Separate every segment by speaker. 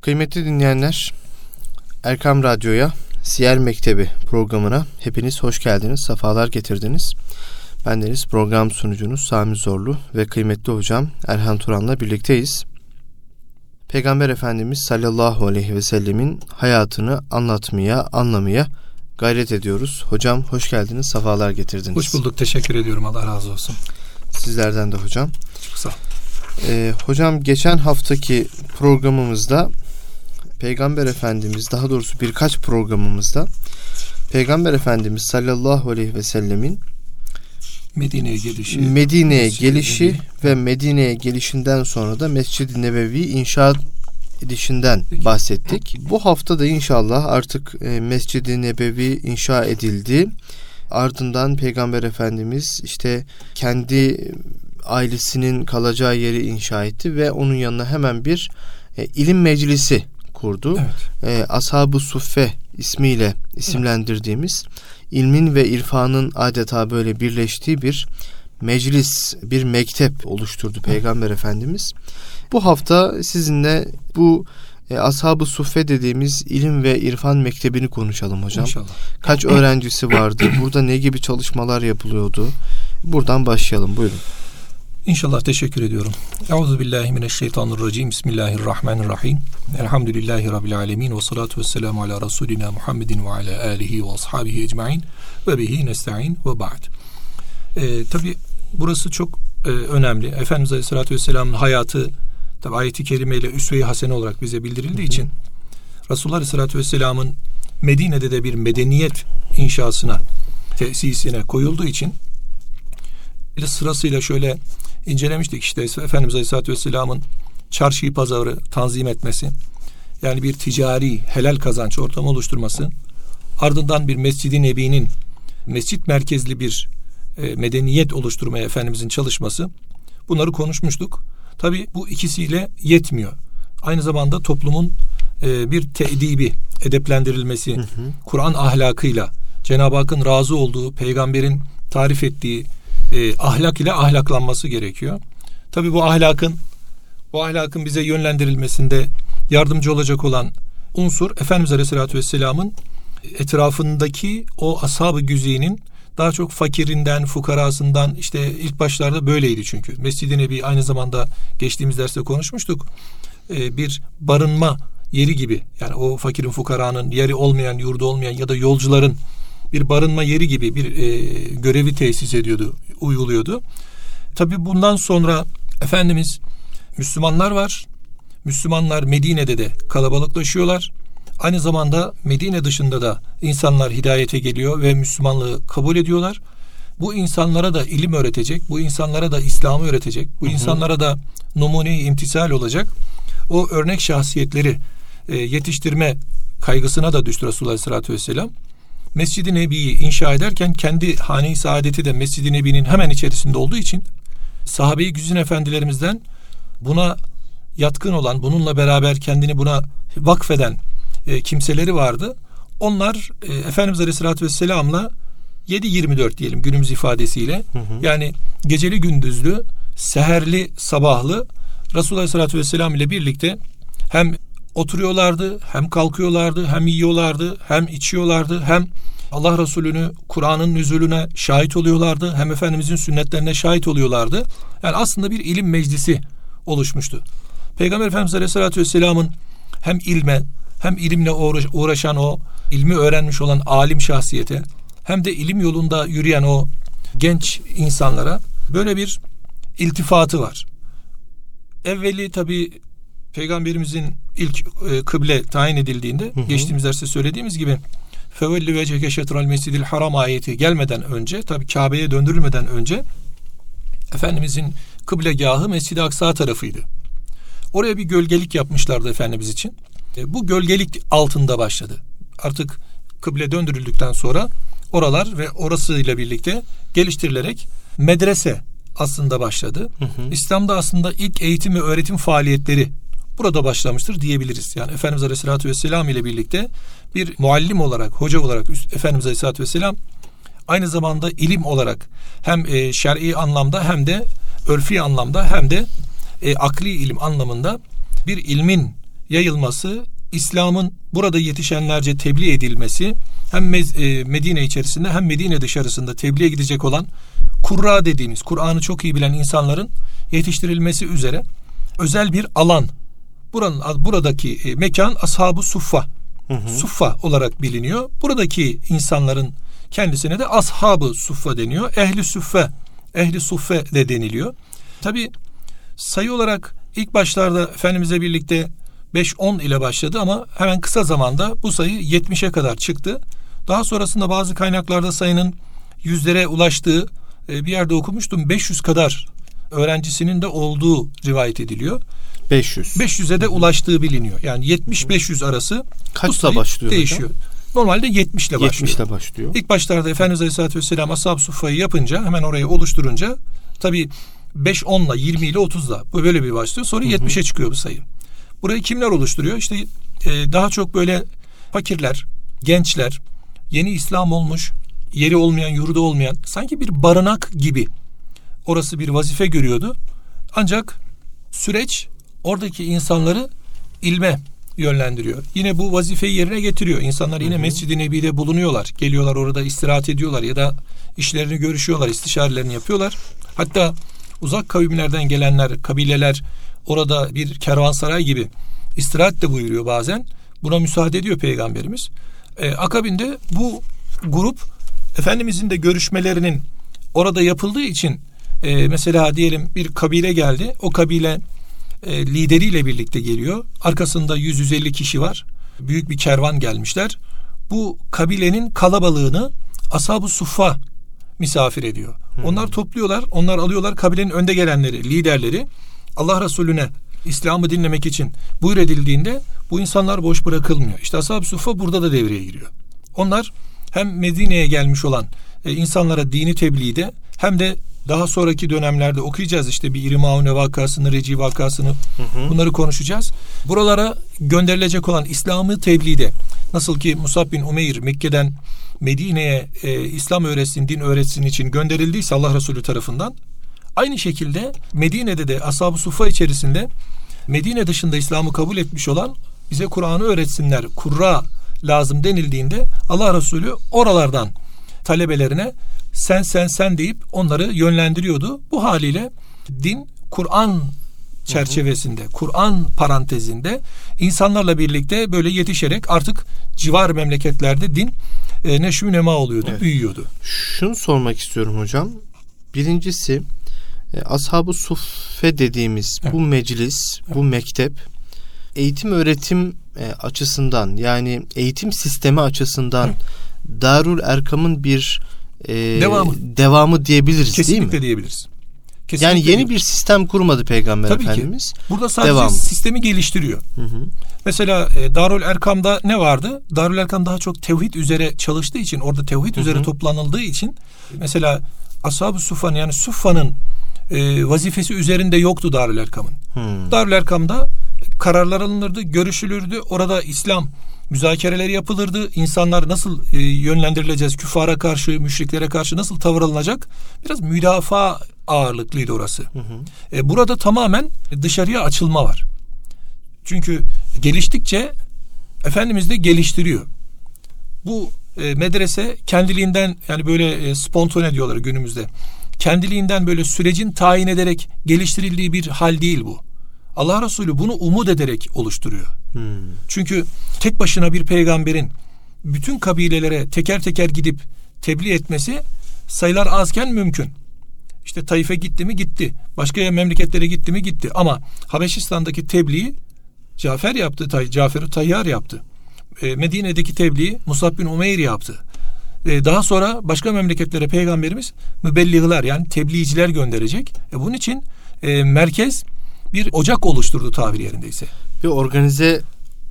Speaker 1: Kıymetli dinleyenler, Erkam Radyo'ya, Siyer Mektebi programına hepiniz hoş geldiniz, sefalar getirdiniz. Ben deniz program sunucunuz Sami Zorlu ve kıymetli hocam Erhan Turan'la birlikteyiz. Peygamber Efendimiz sallallahu aleyhi ve sellemin hayatını anlatmaya, anlamaya gayret ediyoruz. Hocam hoş geldiniz, sefalar getirdiniz.
Speaker 2: Hoş bulduk, teşekkür ediyorum. Allah razı olsun.
Speaker 1: Sizlerden de hocam.
Speaker 2: Çok sağ
Speaker 1: ee, hocam geçen haftaki programımızda Peygamber Efendimiz daha doğrusu birkaç programımızda Peygamber Efendimiz sallallahu aleyhi ve sellemin
Speaker 2: Medine'ye gelişi,
Speaker 1: Medine'ye gelişi ve Medine'ye gelişinden sonra da Mescid-i Nebevi inşa edişinden bahsettik. Bu hafta da inşallah artık e, Mescid-i Nebevi inşa edildi. Ardından Peygamber Efendimiz işte kendi ailesinin kalacağı yeri inşa etti ve onun yanına hemen bir e, ilim meclisi kurdu. Evet. E, Ashab-ı Suffe ismiyle isimlendirdiğimiz ilmin ve irfanın adeta böyle birleştiği bir meclis, bir mektep oluşturdu Peygamber. Efendimiz. Bu hafta sizinle bu e, Ashab-ı Suffe dediğimiz ilim ve irfan mektebini konuşalım hocam. İnşallah. Kaç öğrencisi vardı? Burada ne gibi çalışmalar yapılıyordu? Buradan başlayalım. Buyurun.
Speaker 2: İnşallah teşekkür ediyorum. Euzu billahi mineşşeytanirracim. Bismillahirrahmanirrahim. Elhamdülillahi rabbil alamin ve salatu vesselamu ala rasulina Muhammedin ve ala alihi ve ashabihi ecmaîn ve bihi nestaîn ve ba'd. Ee, tabi burası çok e, önemli. Efendimiz Aleyhisselatü Vesselam'ın hayatı tabi ayeti kerimeyle üsve-i hasene olarak bize bildirildiği hı hı. için Resulullah Aleyhisselatü Vesselam'ın Medine'de de bir medeniyet inşasına tesisine koyulduğu için sırasıyla şöyle incelemiştik işte Efendimiz Aleyhisselatü Vesselam'ın çarşıyı pazarı tanzim etmesi yani bir ticari helal kazanç ortamı oluşturması ardından bir Mescid-i Nebi'nin mescit merkezli bir e, medeniyet oluşturmaya Efendimizin çalışması bunları konuşmuştuk. Tabi bu ikisiyle yetmiyor. Aynı zamanda toplumun e, bir tedibi, edeplendirilmesi, Kur'an ahlakıyla Cenab-ı Hakk'ın razı olduğu, peygamberin tarif ettiği e, ahlak ile ahlaklanması gerekiyor. Tabii bu ahlakın bu ahlakın bize yönlendirilmesinde yardımcı olacak olan unsur Efendimiz Aleyhisselatü Vesselam'ın etrafındaki o ashab-ı güzinin daha çok fakirinden, fukarasından işte ilk başlarda böyleydi çünkü. Mescid-i Nebi aynı zamanda geçtiğimiz derste konuşmuştuk. Ee, bir barınma yeri gibi yani o fakirin fukaranın yeri olmayan, yurdu olmayan ya da yolcuların bir barınma yeri gibi bir e, görevi tesis ediyordu, uyguluyordu. Tabi bundan sonra Efendimiz Müslümanlar var. Müslümanlar Medine'de de kalabalıklaşıyorlar. Aynı zamanda Medine dışında da insanlar hidayete geliyor ve Müslümanlığı kabul ediyorlar. Bu insanlara da ilim öğretecek, bu insanlara da İslam'ı öğretecek, bu hı hı. insanlara da numune imtisal olacak. O örnek şahsiyetleri e, yetiştirme kaygısına da düştü Resulullah Aleyhisselatü Vesselam. Mescid-i Nebi'yi inşa ederken kendi hane-i saadeti de Mescid-i Nebi'nin hemen içerisinde olduğu için sahabe-i güzin efendilerimizden buna yatkın olan, bununla beraber kendini buna vakfeden e, kimseleri vardı. Onlar e, Efendimiz Aleyhisselatü Vesselam'la 7-24 diyelim günümüz ifadesiyle hı hı. yani geceli gündüzlü, seherli sabahlı Resulullah Aleyhisselatü Vesselam ile birlikte hem oturuyorlardı, hem kalkıyorlardı, hem yiyorlardı, hem içiyorlardı, hem Allah Resulü'nü Kur'an'ın nüzulüne şahit oluyorlardı, hem Efendimizin sünnetlerine şahit oluyorlardı. Yani aslında bir ilim meclisi oluşmuştu. Peygamber Efendimiz Aleyhisselatü Vesselam'ın hem ilme hem ilimle uğraşan o ilmi öğrenmiş olan alim şahsiyete hem de ilim yolunda yürüyen o genç insanlara böyle bir iltifatı var. Evveli tabi peygamberimizin ilk e, kıble tayin edildiğinde hı hı. geçtiğimiz derste söylediğimiz gibi fevelli veceke şetral mescidil haram ayeti gelmeden önce tabi Kabe'ye döndürülmeden önce Efendimizin kıblegahı Mescid-i Aksa tarafıydı. Oraya bir gölgelik yapmışlardı Efendimiz için. E, bu gölgelik altında başladı. Artık kıble döndürüldükten sonra oralar ve orasıyla birlikte geliştirilerek medrese aslında başladı. Hı hı. İslam'da aslında ilk eğitim ve öğretim faaliyetleri burada başlamıştır diyebiliriz. Yani Efendimiz Aleyhisselatü Vesselam ile birlikte bir muallim olarak, hoca olarak Efendimiz Aleyhisselatü Vesselam aynı zamanda ilim olarak hem e, şer'i anlamda hem de örfi anlamda hem de e, akli ilim anlamında bir ilmin yayılması, İslam'ın burada yetişenlerce tebliğ edilmesi, hem e, Medine içerisinde hem Medine dışarısında tebliğe gidecek olan kurra dediğimiz, Kur'an'ı çok iyi bilen insanların yetiştirilmesi üzere özel bir alan. Buranın buradaki e, mekan Ashab-ı Suffa. Hı hı. Suffa olarak biliniyor. Buradaki insanların kendisine de Ashab-ı Suffa deniyor. Ehli Suffe, Ehli Suffe de deniliyor. Tabi sayı olarak ilk başlarda Efendimiz'le birlikte 5-10 ile başladı ama hemen kısa zamanda bu sayı 70'e kadar çıktı. Daha sonrasında bazı kaynaklarda sayının yüzlere ulaştığı e, bir yerde okumuştum. 500 kadar öğrencisinin de olduğu rivayet ediliyor.
Speaker 1: 500.
Speaker 2: 500'e de ulaştığı biliniyor. Yani 70-500 arası
Speaker 1: kaçla başlıyor
Speaker 2: değişiyor. Hocam? Normalde 70 ile başlıyor.
Speaker 1: 70 ile başlıyor.
Speaker 2: İlk başlarda Efendimiz Aleyhisselatü Vesselam Ashab-ı Suffa'yı yapınca hemen orayı oluşturunca tabi 5 10 ile 20 ile 30 ile bu böyle bir başlıyor. Sonra 70'e çıkıyor bu sayı. Burayı kimler oluşturuyor? İşte e, daha çok böyle fakirler, gençler, yeni İslam olmuş, yeri olmayan, yurdu olmayan sanki bir barınak gibi orası bir vazife görüyordu. Ancak süreç oradaki insanları ilme yönlendiriyor. Yine bu vazifeyi yerine getiriyor. İnsanlar yine Mescid-i Nebi'de bulunuyorlar. Geliyorlar orada istirahat ediyorlar ya da işlerini görüşüyorlar, istişarelerini yapıyorlar. Hatta uzak kavimlerden gelenler, kabileler orada bir kervansaray gibi istirahat de buyuruyor bazen. Buna müsaade ediyor peygamberimiz. Ee, akabinde bu grup Efendimizin de görüşmelerinin orada yapıldığı için e, mesela diyelim bir kabile geldi. O kabile e, lideriyle birlikte geliyor. Arkasında 100-150 kişi var. Büyük bir kervan gelmişler. Bu kabilenin kalabalığını Ashab-ı Suffa misafir ediyor. Hmm. Onlar topluyorlar, onlar alıyorlar kabilenin önde gelenleri, liderleri Allah Resulüne İslam'ı dinlemek için buyur edildiğinde bu insanlar boş bırakılmıyor. İşte Ashab-ı Suffa burada da devreye giriyor. Onlar hem Medine'ye gelmiş olan e, insanlara dini tebliğde hem de daha sonraki dönemlerde okuyacağız işte bir İrimaune vakasını, Reci vakasını hı hı. bunları konuşacağız. Buralara gönderilecek olan İslam'ı tebliğde nasıl ki Musab bin Umeyr Mekke'den Medine'ye e, İslam öğretsin, din öğretsin için gönderildiyse Allah Resulü tarafından aynı şekilde Medine'de de Ashab-ı Sufa içerisinde Medine dışında İslam'ı kabul etmiş olan bize Kur'an'ı öğretsinler, kurra lazım denildiğinde Allah Resulü oralardan talebelerine sen sen sen deyip onları yönlendiriyordu. Bu haliyle din Kur'an çerçevesinde, Kur'an parantezinde insanlarla birlikte böyle yetişerek artık civar memleketlerde din e, neşvü nema oluyordu, evet. büyüyordu.
Speaker 1: Şunu sormak istiyorum hocam. Birincisi e, Ashab-ı Suffe dediğimiz evet. bu meclis, evet. bu mektep eğitim öğretim e, açısından yani eğitim sistemi açısından evet. Darül Erkam'ın bir e, devamı. devamı diyebiliriz
Speaker 2: Kesinlikle
Speaker 1: değil mi?
Speaker 2: diyebiliriz.
Speaker 1: Kesinlikle yani yeni değil. bir sistem kurmadı Peygamber Tabii Efendimiz.
Speaker 2: Ki. Burada sadece devamı. sistemi geliştiriyor. Hı hı. Mesela e, Darül Erkam'da ne vardı? Darül Erkam daha çok tevhid üzere çalıştığı için, orada tevhid hı hı. üzere toplanıldığı için mesela Ashab-ı Suffa'nın yani Suffa'nın e, vazifesi üzerinde yoktu Darül Erkam'ın. Hmm. Darül Erkam'da kararlar alınırdı, görüşülürdü. Orada İslam müzakereleri yapılırdı. İnsanlar nasıl e, yönlendirileceğiz? Küfara karşı, müşriklere karşı nasıl tavır alınacak? Biraz müdafaa ağırlıklıydı orası. Hı hı. E, burada tamamen dışarıya açılma var. Çünkü geliştikçe Efendimiz de geliştiriyor. Bu e, medrese kendiliğinden yani böyle e, spontane diyorlar günümüzde. Kendiliğinden böyle sürecin tayin ederek geliştirildiği bir hal değil bu. Allah Resulü bunu umut ederek oluşturuyor. Hmm. Çünkü tek başına bir peygamberin bütün kabilelere teker teker gidip tebliğ etmesi sayılar azken mümkün. İşte Taif'e gitti mi gitti. Başka memleketlere gitti mi gitti. Ama Habeşistan'daki tebliği Cafer yaptı. Cafer-i Tayyar yaptı. E, Medine'deki tebliği Musab bin Umeyr yaptı. E, daha sonra başka memleketlere peygamberimiz mübelliğler yani tebliğciler gönderecek. E, bunun için e, merkez bir ocak oluşturdu tabir yerindeyse.
Speaker 1: Bir organize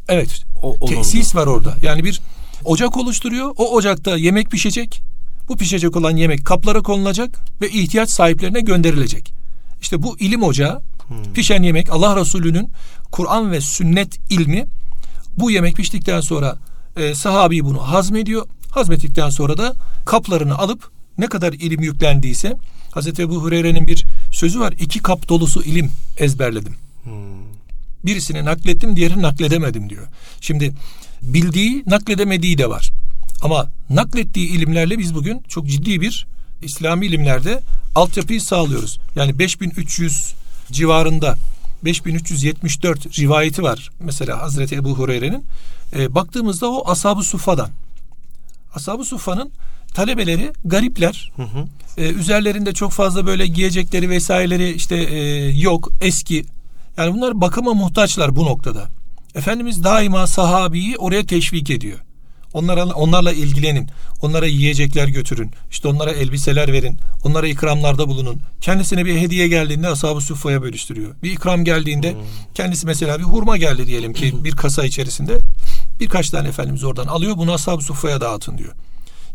Speaker 2: Evet. O, tesis var orada. Yani bir ocak oluşturuyor. O ocakta yemek pişecek. Bu pişecek olan yemek kaplara konulacak ve ihtiyaç sahiplerine gönderilecek. İşte bu ilim ocağı hmm. pişen yemek Allah Resulü'nün Kur'an ve sünnet ilmi bu yemek piştikten sonra e, sahabi bunu hazmediyor. Hazmettikten sonra da kaplarını alıp ne kadar ilim yüklendiyse Hazreti Ebu Hureyre'nin bir sözü var. iki kap dolusu ilim ezberledim. Hmm. Birisini naklettim, diğerini nakledemedim diyor. Şimdi bildiği, nakledemediği de var. Ama naklettiği ilimlerle biz bugün çok ciddi bir İslami ilimlerde altyapıyı sağlıyoruz. Yani 5300 civarında 5374 rivayeti var. Mesela Hazreti Ebu Hureyre'nin. E, baktığımızda o Ashab-ı Suffa'dan. Ashab-ı Suffa'nın talebeleri garipler. Hı hı. E, üzerlerinde çok fazla böyle giyecekleri vesaireleri işte e, yok, eski. Yani bunlar bakıma muhtaçlar bu noktada. Efendimiz daima sahabiyi oraya teşvik ediyor. Onlara, onlarla ilgilenin. Onlara yiyecekler götürün. İşte onlara elbiseler verin. Onlara ikramlarda bulunun. Kendisine bir hediye geldiğinde ashab-ı suffaya bölüştürüyor. Bir ikram geldiğinde hmm. kendisi mesela bir hurma geldi diyelim ki bir kasa içerisinde. Birkaç tane Efendimiz oradan alıyor. Bunu ashab-ı suffaya dağıtın diyor.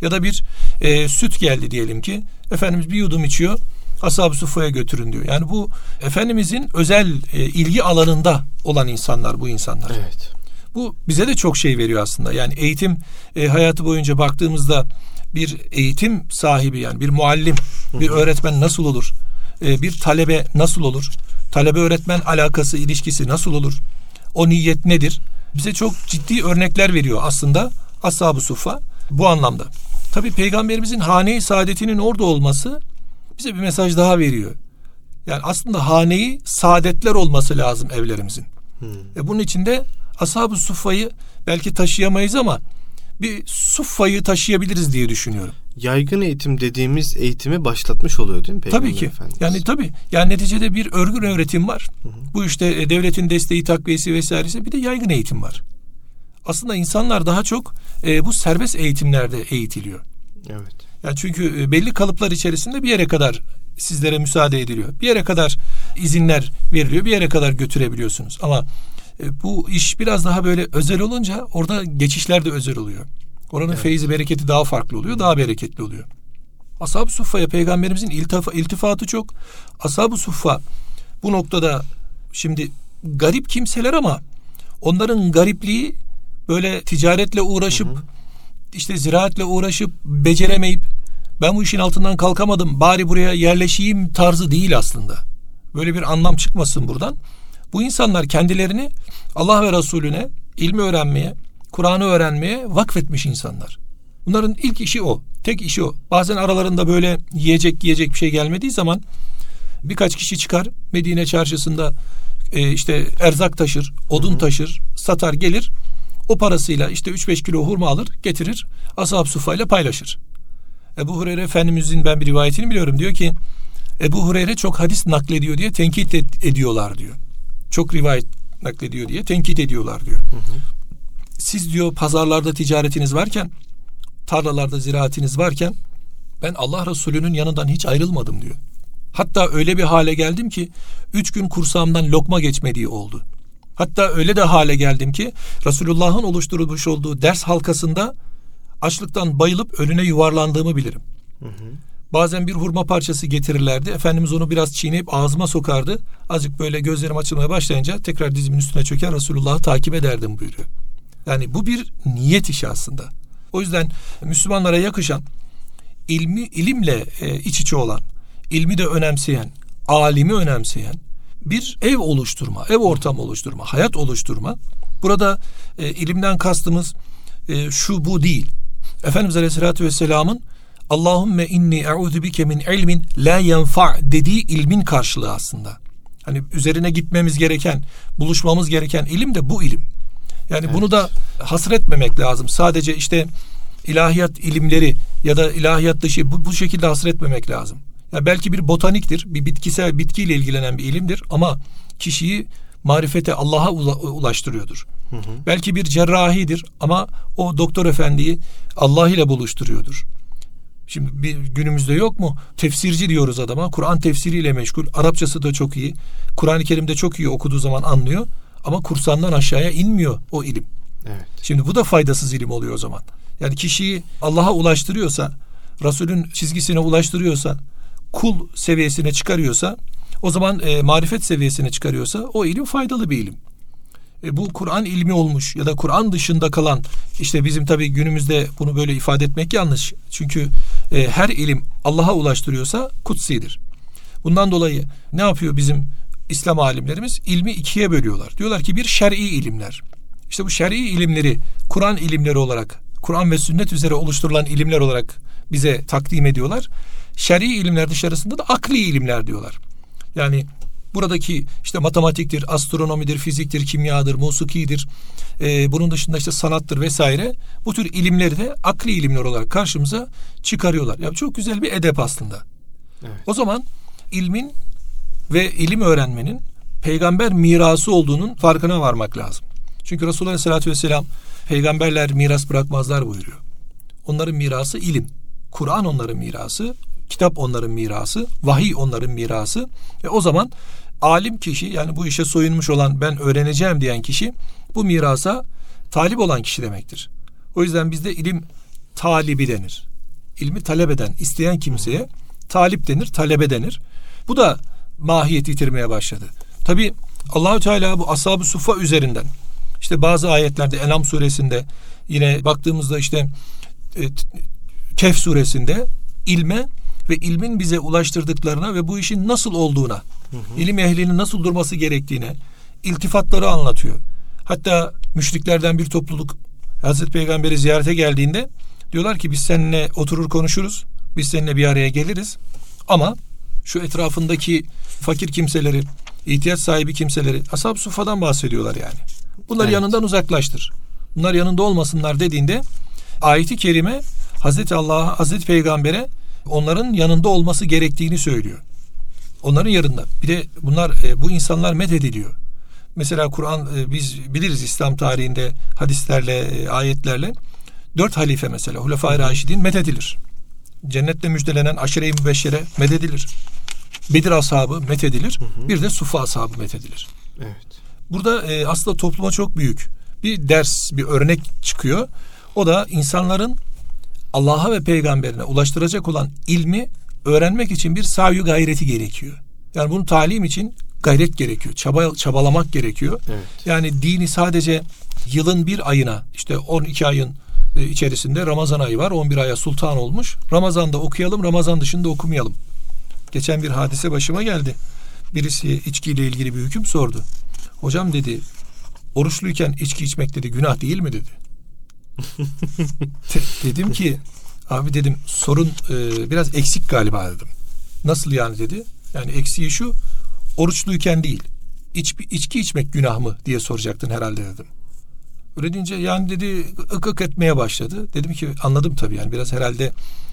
Speaker 2: Ya da bir e, süt geldi diyelim ki. Efendimiz bir yudum içiyor. Ashab-ı suffaya götürün diyor. Yani bu Efendimizin özel e, ilgi alanında olan insanlar bu insanlar.
Speaker 1: Evet.
Speaker 2: Bu bize de çok şey veriyor aslında. Yani eğitim e, hayatı boyunca baktığımızda bir eğitim sahibi yani bir muallim, bir öğretmen nasıl olur? E, bir talebe nasıl olur? Talebe öğretmen alakası, ilişkisi nasıl olur? O niyet nedir? Bize çok ciddi örnekler veriyor aslında Ashab-ı Suffa bu anlamda. Tabi peygamberimizin hane-i saadetinin orada olması bize bir mesaj daha veriyor. Yani aslında haneyi saadetler olması lazım evlerimizin. Hmm. E bunun içinde Ashab-ı Suffa'yı belki taşıyamayız ama bir Suffa'yı taşıyabiliriz diye düşünüyorum.
Speaker 1: Yaygın eğitim dediğimiz eğitimi başlatmış oluyor değil mi
Speaker 2: Peygamber Tabii ki. Efendimiz? Yani tabii. Yani neticede bir örgün öğretim var. Hı hı. Bu işte e, devletin desteği, takviyesi vesairesi bir de yaygın eğitim var. Aslında insanlar daha çok e, bu serbest eğitimlerde eğitiliyor.
Speaker 1: Evet.
Speaker 2: Yani çünkü e, belli kalıplar içerisinde bir yere kadar sizlere müsaade ediliyor. Bir yere kadar izinler veriliyor. Bir yere kadar götürebiliyorsunuz. Ama e, bu iş biraz daha böyle özel olunca orada geçişler de özel oluyor. Oranın evet. feyzi bereketi daha farklı oluyor, daha bereketli oluyor. Ashab-ı Suffa'ya peygamberimizin iltifa, iltifatı çok. Ashab-ı Suffa bu noktada şimdi garip kimseler ama onların garipliği böyle ticaretle uğraşıp hı hı. işte ziraatle uğraşıp beceremeyip ben bu işin altından kalkamadım bari buraya yerleşeyim tarzı değil aslında. Böyle bir anlam çıkmasın buradan. Bu insanlar kendilerini Allah ve Resulüne ilmi öğrenmeye, Kur'an'ı öğrenmeye vakfetmiş insanlar. Bunların ilk işi o. Tek işi o. Bazen aralarında böyle yiyecek yiyecek bir şey gelmediği zaman birkaç kişi çıkar Medine çarşısında e, işte erzak taşır, odun taşır, satar gelir. O parasıyla işte 3-5 kilo hurma alır, getirir. Ashab sufayla paylaşır. Ebu Hureyre Efendimizin ben bir rivayetini biliyorum. Diyor ki Ebu Hureyre çok hadis naklediyor diye tenkit ediyorlar diyor çok rivayet naklediyor diye tenkit ediyorlar diyor. Hı hı. Siz diyor pazarlarda ticaretiniz varken, tarlalarda ziraatiniz varken ben Allah Resulü'nün yanından hiç ayrılmadım diyor. Hatta öyle bir hale geldim ki üç gün kursağımdan lokma geçmediği oldu. Hatta öyle de hale geldim ki Resulullah'ın oluşturulmuş olduğu ders halkasında açlıktan bayılıp önüne yuvarlandığımı bilirim. Hı hı. Bazen bir hurma parçası getirirlerdi. Efendimiz onu biraz çiğneyip ağzıma sokardı. Azıcık böyle gözlerim açılmaya başlayınca tekrar dizimin üstüne çöker Resulullah'ı takip ederdim buyuruyor. Yani bu bir niyet işi aslında. O yüzden Müslümanlara yakışan ilmi ilimle e, iç içe olan, ilmi de önemseyen, alimi önemseyen bir ev oluşturma, ev ortamı oluşturma, hayat oluşturma. Burada e, ilimden kastımız e, şu bu değil. Efendimiz Aleyhisselatü Vesselam'ın Allahümme inni e'udhu bike min ilmin la yenfa dediği ilmin karşılığı aslında. Hani üzerine gitmemiz gereken, buluşmamız gereken ilim de bu ilim. Yani evet. bunu da hasretmemek lazım. Sadece işte ilahiyat ilimleri ya da ilahiyat dışı bu, bu şekilde hasretmemek lazım. Ya belki bir botaniktir, bir bitkisel bitkiyle ilgilenen bir ilimdir ama kişiyi marifete Allah'a ulaştırıyordur. Hı hı. Belki bir cerrahidir ama o doktor efendiyi Allah ile buluşturuyordur. Şimdi bir günümüzde yok mu? Tefsirci diyoruz adama. Kur'an tefsiriyle meşgul. Arapçası da çok iyi. Kur'an-ı Kerim'de çok iyi okuduğu zaman anlıyor. Ama kursandan aşağıya inmiyor o ilim.
Speaker 1: Evet.
Speaker 2: Şimdi bu da faydasız ilim oluyor o zaman. Yani kişiyi Allah'a ulaştırıyorsa, Resulün çizgisine ulaştırıyorsa, kul seviyesine çıkarıyorsa, o zaman e, marifet seviyesine çıkarıyorsa o ilim faydalı bir ilim e, bu Kur'an ilmi olmuş ya da Kur'an dışında kalan işte bizim tabii günümüzde bunu böyle ifade etmek yanlış. Çünkü e, her ilim Allah'a ulaştırıyorsa kutsidir. Bundan dolayı ne yapıyor bizim İslam alimlerimiz ilmi ikiye bölüyorlar. Diyorlar ki bir şer'i ilimler. İşte bu şer'i ilimleri Kur'an ilimleri olarak, Kur'an ve sünnet üzere oluşturulan ilimler olarak bize takdim ediyorlar. Şer'i ilimler dışarısında da akli ilimler diyorlar. Yani buradaki işte matematiktir, astronomidir, fiziktir, kimyadır, musikidir, e, bunun dışında işte sanattır vesaire bu tür ilimleri de akli ilimler olarak karşımıza çıkarıyorlar. Ya çok güzel bir edep aslında. Evet. O zaman ilmin ve ilim öğrenmenin peygamber mirası olduğunun farkına varmak lazım. Çünkü Resulullah Aleyhisselatü Vesselam peygamberler miras bırakmazlar buyuruyor. Onların mirası ilim. Kur'an onların mirası, kitap onların mirası, vahiy onların mirası. E o zaman alim kişi yani bu işe soyunmuş olan ben öğreneceğim diyen kişi bu mirasa talip olan kişi demektir. O yüzden bizde ilim talibi denir. İlmi talep eden, isteyen kimseye talip denir, talebe denir. Bu da mahiyet yitirmeye başladı. Tabi Allahü Teala bu ashab-ı suffa üzerinden işte bazı ayetlerde Enam suresinde yine baktığımızda işte e, Kehf suresinde ilme ve ilmin bize ulaştırdıklarına ve bu işin nasıl olduğuna, hı hı. ilim ehlinin nasıl durması gerektiğine iltifatları anlatıyor. Hatta müşriklerden bir topluluk Hazreti Peygamber'i ziyarete geldiğinde diyorlar ki biz seninle oturur konuşuruz. Biz seninle bir araya geliriz. Ama şu etrafındaki fakir kimseleri, ihtiyaç sahibi kimseleri, ashab sufadan bahsediyorlar yani. Bunlar evet. yanından uzaklaştır. Bunlar yanında olmasınlar dediğinde ayeti kerime Hazreti Allah'a, Hazreti Peygamber'e onların yanında olması gerektiğini söylüyor. Onların yanında. Bir de bunlar e, bu insanlar medediliyor. Mesela Kur'an e, biz biliriz İslam tarihinde hadislerle, e, ayetlerle dört halife mesela Hulefai Raşidin mededilir. Cennetle müjdelenen aşire-i mübeşşere mededilir. Bedir ashabı. Hı hı. Bir de Sufa ashabı methedilir. Evet. Burada e, aslında topluma çok büyük bir ders, bir örnek çıkıyor. O da insanların Allah'a ve peygamberine ulaştıracak olan ilmi öğrenmek için bir savyu gayreti gerekiyor. Yani bunu talim için gayret gerekiyor. Çaba, çabalamak gerekiyor. Evet. Yani dini sadece yılın bir ayına işte 12 ayın e, içerisinde Ramazan ayı var. 11 aya sultan olmuş. Ramazan'da okuyalım, Ramazan dışında okumayalım. Geçen bir hadise başıma geldi. Birisi içkiyle ilgili bir hüküm sordu. Hocam dedi, oruçluyken içki içmek dedi günah değil mi dedi. Dedim ki abi dedim sorun e, biraz eksik galiba dedim. Nasıl yani dedi. Yani eksiği şu oruçluyken değil. İç, içki içmek günah mı diye soracaktın herhalde dedim. Öyle deyince yani dedi ık ık etmeye başladı. Dedim ki anladım tabii yani biraz herhalde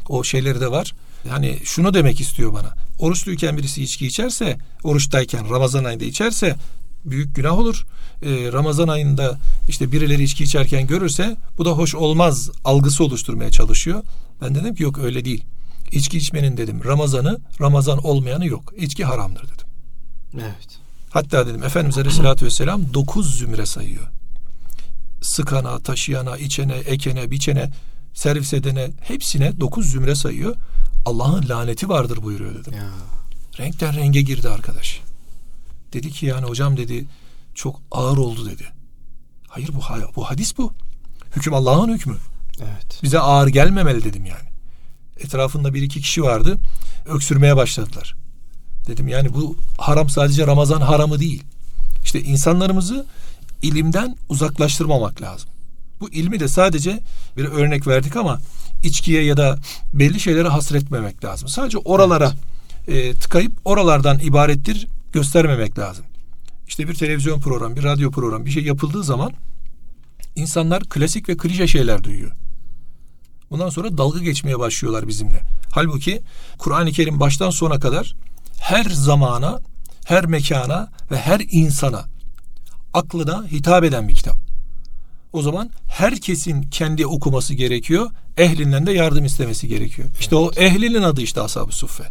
Speaker 2: o şeyleri de var. Yani şunu demek istiyor bana. Oruçluyken birisi içki içerse, oruçtayken Ramazan ayında içerse büyük günah olur. Ee, Ramazan ayında işte birileri içki içerken görürse bu da hoş olmaz algısı oluşturmaya çalışıyor. Ben dedim ki yok öyle değil. İçki içmenin dedim Ramazan'ı, Ramazan olmayanı yok. İçki haramdır dedim.
Speaker 1: Evet.
Speaker 2: Hatta dedim Efendimiz Aleyhisselatü Vesselam dokuz zümre sayıyor. Sıkana, taşıyana, içene, ekene, biçene, servis edene hepsine dokuz zümre sayıyor. Allah'ın laneti vardır buyuruyor dedim. Ya. Renkten renge girdi arkadaş. Dedi ki yani hocam dedi çok ağır oldu dedi. Hayır bu bu hadis bu. Hüküm Allah'ın hükmü. Evet. Bize ağır gelmemeli dedim yani. Etrafında bir iki kişi vardı. Öksürmeye başladılar. Dedim yani bu haram sadece Ramazan haramı değil. İşte insanlarımızı ilimden uzaklaştırmamak lazım. Bu ilmi de sadece bir örnek verdik ama içkiye ya da belli şeylere hasretmemek lazım. Sadece oralara evet. e, tıkayıp oralardan ibarettir göstermemek lazım. İşte bir televizyon programı, bir radyo programı bir şey yapıldığı zaman insanlar klasik ve klişe şeyler duyuyor. Bundan sonra dalga geçmeye başlıyorlar bizimle. Halbuki Kur'an-ı Kerim baştan sona kadar her zamana, her mekana ve her insana aklına hitap eden bir kitap. O zaman herkesin kendi okuması gerekiyor. Ehlinden de yardım istemesi gerekiyor. Evet. İşte o ehlinin adı işte Ashab-ı Suffe.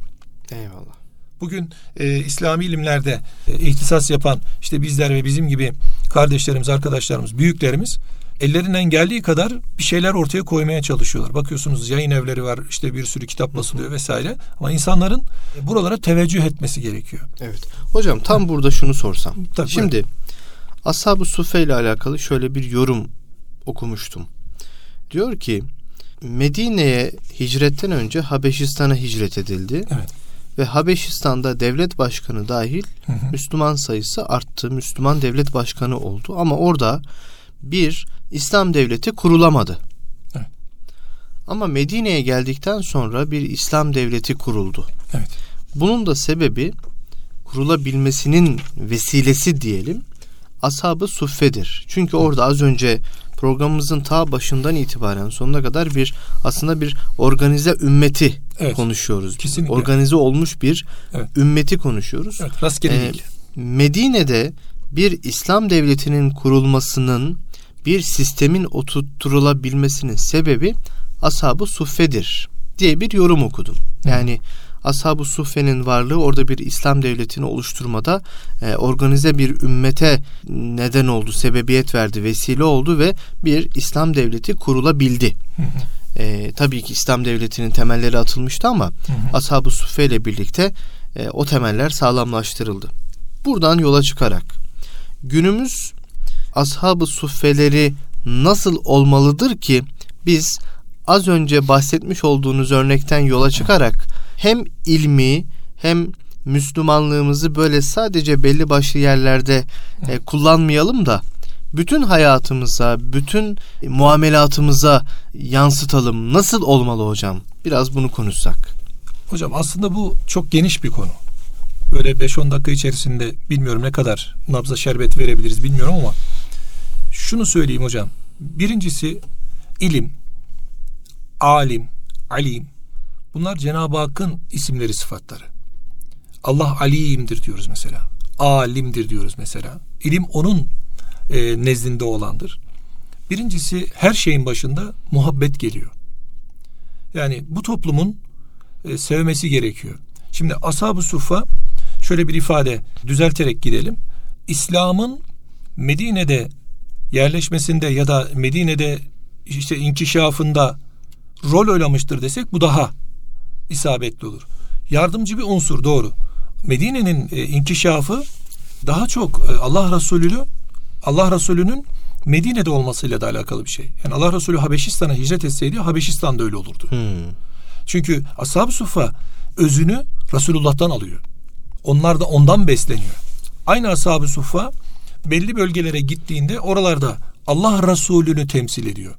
Speaker 1: Eyvallah.
Speaker 2: Bugün e, İslami ilimlerde e, ihtisas yapan işte bizler ve bizim gibi kardeşlerimiz, arkadaşlarımız, büyüklerimiz ellerinden geldiği kadar bir şeyler ortaya koymaya çalışıyorlar. Bakıyorsunuz yayın evleri var, işte bir sürü kitap basılıyor vesaire. Ama insanların buralara teveccüh etmesi gerekiyor.
Speaker 1: Evet. Hocam tam burada şunu sorsam. Tabii, Şimdi evet. Ashab-ı Sufe ile alakalı şöyle bir yorum okumuştum. Diyor ki Medine'ye hicretten önce Habeşistan'a hicret edildi.
Speaker 2: Evet.
Speaker 1: Ve Habeşistan'da devlet başkanı dahil
Speaker 2: Hı hı.
Speaker 1: Müslüman sayısı arttı. Müslüman devlet başkanı oldu ama orada bir İslam devleti kurulamadı.
Speaker 2: Evet.
Speaker 1: Ama Medine'ye geldikten sonra bir İslam devleti kuruldu.
Speaker 2: Evet.
Speaker 1: Bunun da sebebi kurulabilmesinin vesilesi diyelim ashab-ı suffedir. Çünkü orada az önce programımızın ta başından itibaren sonuna kadar bir aslında bir organize ümmeti
Speaker 2: Evet.
Speaker 1: konuşuyoruz.
Speaker 2: Kesinlikle.
Speaker 1: Organize olmuş bir
Speaker 2: Evet.
Speaker 1: ümmeti konuşuyoruz.
Speaker 2: Evet, rastgele
Speaker 1: Ee,
Speaker 2: değil.
Speaker 1: Medine'de bir İslam devletinin kurulmasının bir sistemin oturtturulabilmesinin sebebi ashab-ı suffedir diye bir yorum okudum. Yani ashab-ı suffenin varlığı orada bir İslam devletini oluşturmada e, organize bir ümmete neden oldu, sebebiyet verdi, vesile oldu ve bir İslam devleti kurulabildi.
Speaker 2: Hı hı.
Speaker 1: E, tabii ki İslam devletinin temelleri atılmıştı ama. Ashab-ı Suffe ile birlikte e, o temeller sağlamlaştırıldı. Buradan yola çıkarak günümüz Ashab-ı Suffeleri nasıl olmalıdır ki biz az önce bahsetmiş olduğunuz örnekten yola çıkarak hem ilmi hem Müslümanlığımızı böyle sadece belli başlı yerlerde e, kullanmayalım da bütün hayatımıza, bütün muamelatımıza yansıtalım. Nasıl olmalı hocam? Biraz bunu konuşsak.
Speaker 2: Hocam aslında bu çok geniş bir konu. Böyle 5-10 dakika içerisinde bilmiyorum ne kadar nabza şerbet verebiliriz bilmiyorum ama şunu söyleyeyim hocam. Birincisi ilim, alim, alim. Bunlar Cenab-ı Hakk'ın isimleri, sıfatları. Allah alimdir diyoruz mesela. Alimdir diyoruz mesela. İlim onun e, nezdinde olandır. Birincisi her şeyin başında muhabbet geliyor. Yani bu toplumun e, sevmesi gerekiyor. Şimdi ashab-ı suffa şöyle bir ifade düzelterek gidelim. İslam'ın Medine'de yerleşmesinde ya da Medine'de işte inkişafında rol oynamıştır desek bu daha isabetli olur. Yardımcı bir unsur doğru. Medine'nin e, inkişafı daha çok e, Allah Resulü'nü Allah Resulü'nün Medine'de olmasıyla da alakalı bir şey. Yani Allah Resulü Habeşistan'a hicret etseydi Habeşistan'da öyle olurdu.
Speaker 1: Hmm.
Speaker 2: Çünkü ashab-ı suffa özünü Resulullah'tan alıyor. Onlar da ondan besleniyor. Aynı ashab-ı suffa belli bölgelere gittiğinde oralarda Allah Resulü'nü temsil ediyor.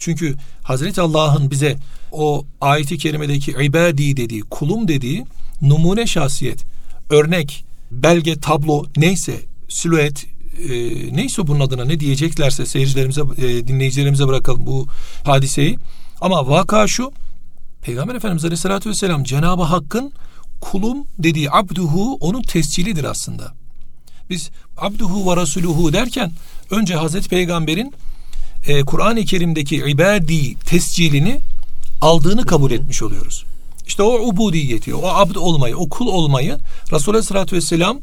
Speaker 2: Çünkü Hazreti Allah'ın bize o ayeti kerimedeki ibadi dediği, kulum dediği numune şahsiyet, örnek, belge, tablo neyse, silüet, e, neyse bunun adına ne diyeceklerse seyircilerimize, e, dinleyicilerimize bırakalım bu hadiseyi. Ama vaka şu, Peygamber Efendimiz Aleyhisselatü Vesselam Cenab-ı Hakk'ın kulum dediği abduhu onun tescilidir aslında. Biz abduhu ve rasuluhu derken önce Hazreti Peygamber'in e, Kur'an-ı Kerim'deki ibadi tescilini aldığını kabul etmiş oluyoruz. İşte o ubudiyeti, o abd olmayı, o kul olmayı Resulullah Aleyhisselatü Vesselam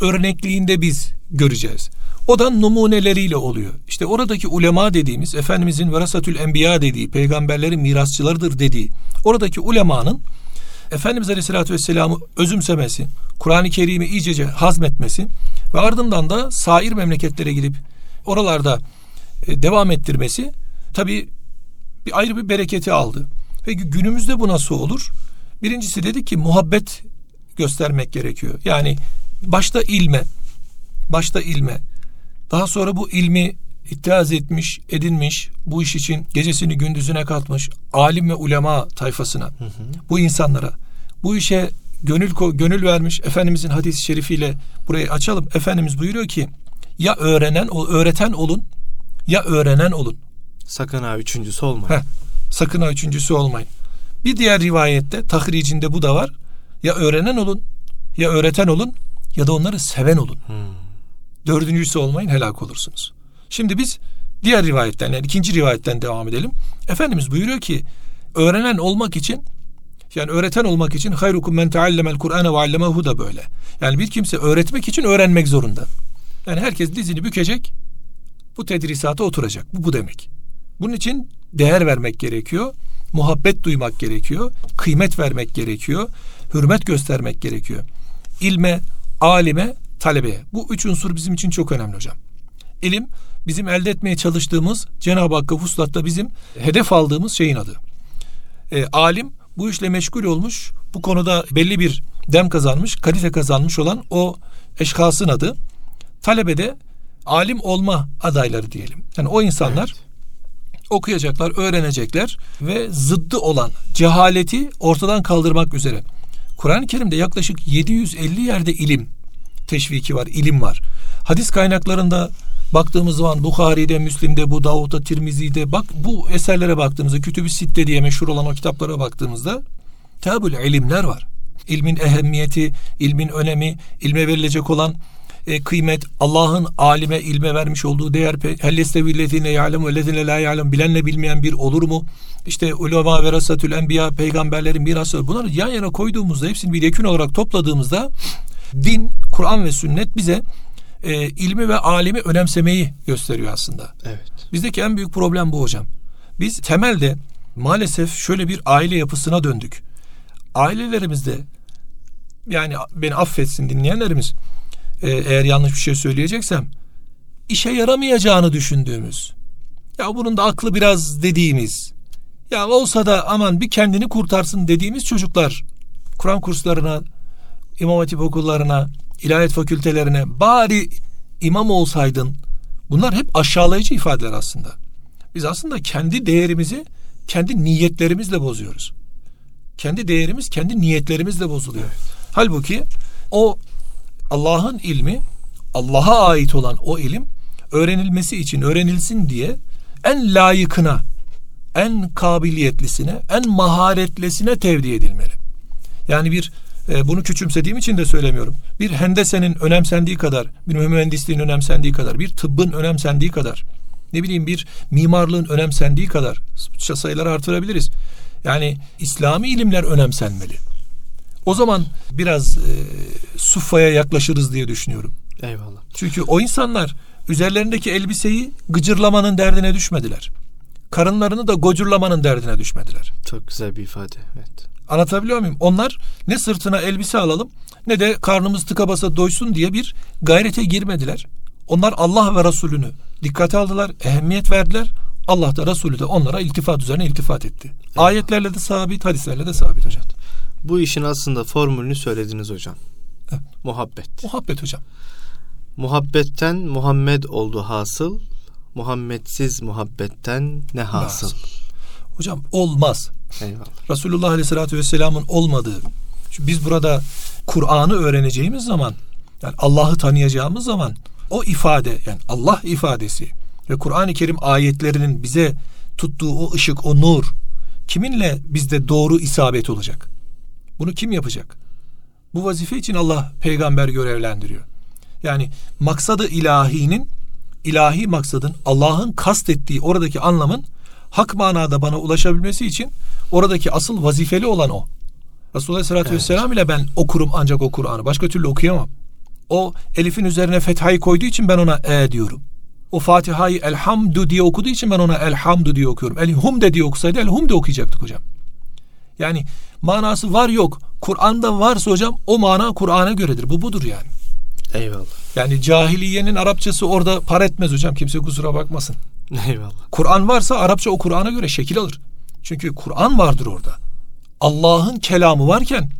Speaker 2: örnekliğinde biz göreceğiz. O da numuneleriyle oluyor. İşte oradaki ulema dediğimiz, Efendimizin verasatül enbiya dediği, peygamberlerin mirasçılarıdır dediği, oradaki ulemanın Efendimiz Aleyhisselatü Vesselam'ı özümsemesi, Kur'an-ı Kerim'i iyicece hazmetmesi ve ardından da sair memleketlere gidip oralarda devam ettirmesi tabi bir ayrı bir bereketi aldı. Peki günümüzde bu nasıl olur? Birincisi dedik ki muhabbet göstermek gerekiyor. Yani başta ilme, başta ilme, daha sonra bu ilmi ittihaz etmiş, edinmiş, bu iş için gecesini gündüzüne katmış alim ve ulema tayfasına, bu insanlara, bu işe gönül gönül vermiş Efendimizin hadis-i şerifiyle burayı açalım. Efendimiz buyuruyor ki ya öğrenen, öğreten olun ya öğrenen olun.
Speaker 1: Sakın ha üçüncüsü olmayın.
Speaker 2: Heh, sakın ha üçüncüsü olmayın. Bir diğer rivayette tahricinde bu da var. Ya öğrenen olun, ya öğreten olun ya da onları seven olun.
Speaker 1: Hmm.
Speaker 2: Dördüncüsü olmayın helak olursunuz. Şimdi biz diğer rivayetten yani ikinci rivayetten devam edelim. Efendimiz buyuruyor ki öğrenen olmak için yani öğreten olmak için hayrukum men teallemel Kur'ane ve allemehu da böyle. Yani bir kimse öğretmek için öğrenmek zorunda. Yani herkes dizini bükecek, bu tedrisata oturacak. Bu bu demek. Bunun için değer vermek gerekiyor, muhabbet duymak gerekiyor, kıymet vermek gerekiyor, hürmet göstermek gerekiyor. İlme, alime, talebeye. Bu üç unsur bizim için çok önemli hocam. İlim bizim elde etmeye çalıştığımız Cenab-ı Hakk'a vuslatta bizim hedef aldığımız şeyin adı. E, alim bu işle meşgul olmuş, bu konuda belli bir dem kazanmış, kalite kazanmış olan o eşkasın adı talebede alim olma adayları diyelim. Yani o insanlar evet. okuyacaklar, öğrenecekler ve zıddı olan cehaleti ortadan kaldırmak üzere. Kur'an-ı Kerim'de yaklaşık 750 yerde ilim teşviki var, ilim var. Hadis kaynaklarında baktığımız zaman Bukhari'de, Müslim'de, bu Davud'da, Tirmizi'de bak bu eserlere baktığımızda Kütüb-i Sitte diye meşhur olan o kitaplara baktığımızda tabul ilimler var. İlmin ehemmiyeti, ilmin önemi, ilme verilecek olan e, kıymet, Allah'ın alime ilme vermiş olduğu değer hellestevillezine ya'lem ve lezine la ya'lem bilenle bilmeyen bir olur mu? İşte ulema ve rasatül enbiya peygamberlerin mirası bunları yan yana koyduğumuzda hepsini bir yekün olarak topladığımızda din, Kur'an ve sünnet bize e, ilmi ve alimi önemsemeyi gösteriyor aslında.
Speaker 1: Evet.
Speaker 2: Bizdeki en büyük problem bu hocam. Biz temelde maalesef şöyle bir aile yapısına döndük. Ailelerimizde yani beni affetsin dinleyenlerimiz e, eğer yanlış bir şey söyleyeceksem işe yaramayacağını düşündüğümüz ya bunun da aklı biraz dediğimiz ya olsa da aman bir kendini kurtarsın dediğimiz çocuklar Kur'an kurslarına İmam Hatip okullarına ilahiyat fakültelerine bari imam olsaydın bunlar hep aşağılayıcı ifadeler aslında. Biz aslında kendi değerimizi kendi niyetlerimizle bozuyoruz. Kendi değerimiz kendi niyetlerimizle bozuluyor. Evet. Halbuki o Allah'ın ilmi Allah'a ait olan o ilim öğrenilmesi için öğrenilsin diye en layıkına, en kabiliyetlisine, en maharetlisine tevdi edilmeli. Yani bir e, bunu küçümsediğim için de söylemiyorum. Bir hendesenin önemsendiği kadar, bir mühendisliğin önemsendiği kadar, bir tıbbın önemsendiği kadar, ne bileyim bir mimarlığın önemsendiği kadar sayıları artırabiliriz. Yani İslami ilimler önemsenmeli. O zaman biraz e, sufaya yaklaşırız diye düşünüyorum.
Speaker 1: Eyvallah.
Speaker 2: Çünkü o insanlar üzerlerindeki elbiseyi gıcırlamanın derdine düşmediler. Karınlarını da gocurlamanın derdine düşmediler.
Speaker 1: Çok güzel bir ifade. Evet.
Speaker 2: Anlatabiliyor muyum? Onlar ne sırtına elbise alalım ne de karnımız tıka basa doysun diye bir gayrete girmediler. Onlar Allah ve Resulünü dikkate aldılar, ehemmiyet verdiler. Allah da Resulü de onlara iltifat üzerine iltifat etti. Ayetlerle de sabit, hadislerle de sabit hocam.
Speaker 1: Bu işin aslında formülünü söylediniz hocam. Evet. Muhabbet.
Speaker 2: Muhabbet hocam.
Speaker 1: Muhabbetten Muhammed oldu hasıl. Muhammedsiz muhabbetten ne hasıl? hasıl.
Speaker 2: Hocam olmaz.
Speaker 1: Eyvallah.
Speaker 2: Resulullah Aleyhisselatü Vesselam'ın olmadığı. Şimdi biz burada Kur'an'ı öğreneceğimiz zaman yani Allah'ı tanıyacağımız zaman o ifade yani Allah ifadesi ve Kur'an-ı Kerim ayetlerinin bize tuttuğu o ışık, o nur kiminle bizde doğru isabet olacak? Bunu kim yapacak? Bu vazife için Allah peygamber görevlendiriyor. Yani maksadı ilahinin, ilahi maksadın Allah'ın kastettiği oradaki anlamın hak manada bana ulaşabilmesi için oradaki asıl vazifeli olan o. Resulullah Aleyhisselatü evet. Vesselam ile ben okurum ancak o Kur'an'ı. Başka türlü okuyamam. O elifin üzerine fethayı koyduğu için ben ona e diyorum. O Fatiha'yı elhamdü diye okuduğu için ben ona elhamdü diye okuyorum. Elhum de diye okusaydı elhum de okuyacaktık hocam. Yani manası var yok. Kur'an'da varsa hocam o mana Kur'an'a göredir. Bu budur yani.
Speaker 1: Eyvallah.
Speaker 2: Yani cahiliyenin Arapçası orada par etmez hocam. Kimse kusura bakmasın.
Speaker 1: Eyvallah.
Speaker 2: Kur'an varsa Arapça o Kur'an'a göre şekil alır. Çünkü Kur'an vardır orada. Allah'ın kelamı varken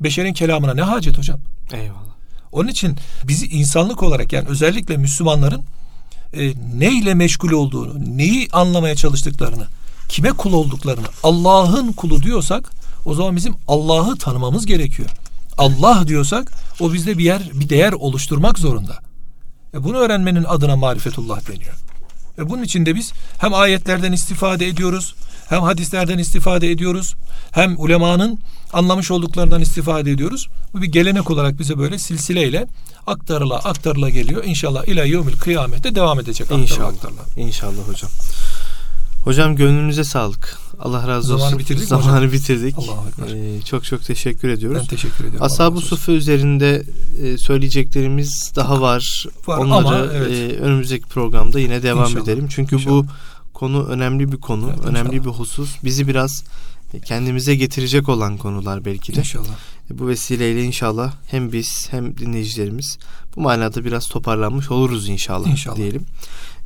Speaker 2: beşerin kelamına ne hacet hocam?
Speaker 1: Eyvallah.
Speaker 2: Onun için bizi insanlık olarak yani özellikle Müslümanların e, neyle meşgul olduğunu, neyi anlamaya çalıştıklarını, kime kul olduklarını, Allah'ın kulu diyorsak o zaman bizim Allah'ı tanımamız gerekiyor. Allah diyorsak o bizde bir yer, bir değer oluşturmak zorunda. E bunu öğrenmenin adına marifetullah deniyor. Ve bunun için de biz hem ayetlerden istifade ediyoruz, hem hadislerden istifade ediyoruz, hem ulemanın anlamış olduklarından istifade ediyoruz. Bu bir gelenek olarak bize böyle silsileyle aktarıla aktarıla geliyor. İnşallah ila yevmil kıyamette devam edecek aktarıla
Speaker 1: İnşallah. aktarıla. İnşallah hocam. Hocam gönlünüze sağlık. Allah razı
Speaker 2: olsun. Zamanı bitirdik
Speaker 1: Zamanı
Speaker 2: hocam?
Speaker 1: bitirdik. Ee, çok çok teşekkür ediyoruz.
Speaker 2: Ben teşekkür ediyorum.
Speaker 1: Ashab-ı Sufi üzerinde e, söyleyeceklerimiz daha var.
Speaker 2: var
Speaker 1: Onları
Speaker 2: ama, evet.
Speaker 1: e, önümüzdeki programda yine devam
Speaker 2: İnşallah.
Speaker 1: edelim. Çünkü İnşallah. bu konu önemli bir konu, evet, önemli inşallah. bir husus. Bizi biraz kendimize getirecek olan konular belki de.
Speaker 2: İnşallah.
Speaker 1: E, bu vesileyle inşallah hem biz hem dinleyicilerimiz bu manada biraz toparlanmış oluruz inşallah, inşallah. diyelim.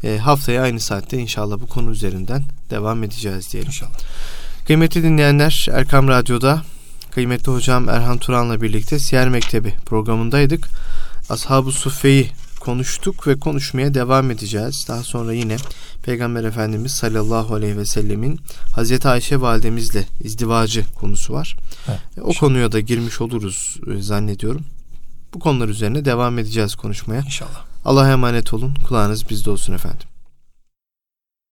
Speaker 1: E, haftaya aynı saatte inşallah bu konu üzerinden devam edeceğiz diyelim.
Speaker 2: İnşallah.
Speaker 1: Kıymetli dinleyenler Erkam Radyo'da kıymetli hocam Erhan Turan'la birlikte Siyer Mektebi programındaydık. Ashab-ı Suffe'yi konuştuk ve konuşmaya devam edeceğiz. Daha sonra yine Peygamber Efendimiz sallallahu aleyhi ve sellemin Hazreti Ayşe validemizle izdivacı konusu var. Evet. O konuya da girmiş oluruz e, zannediyorum. Bu konular üzerine devam edeceğiz konuşmaya.
Speaker 2: İnşallah.
Speaker 1: Allah'a emanet olun. Kulağınız bizde olsun efendim.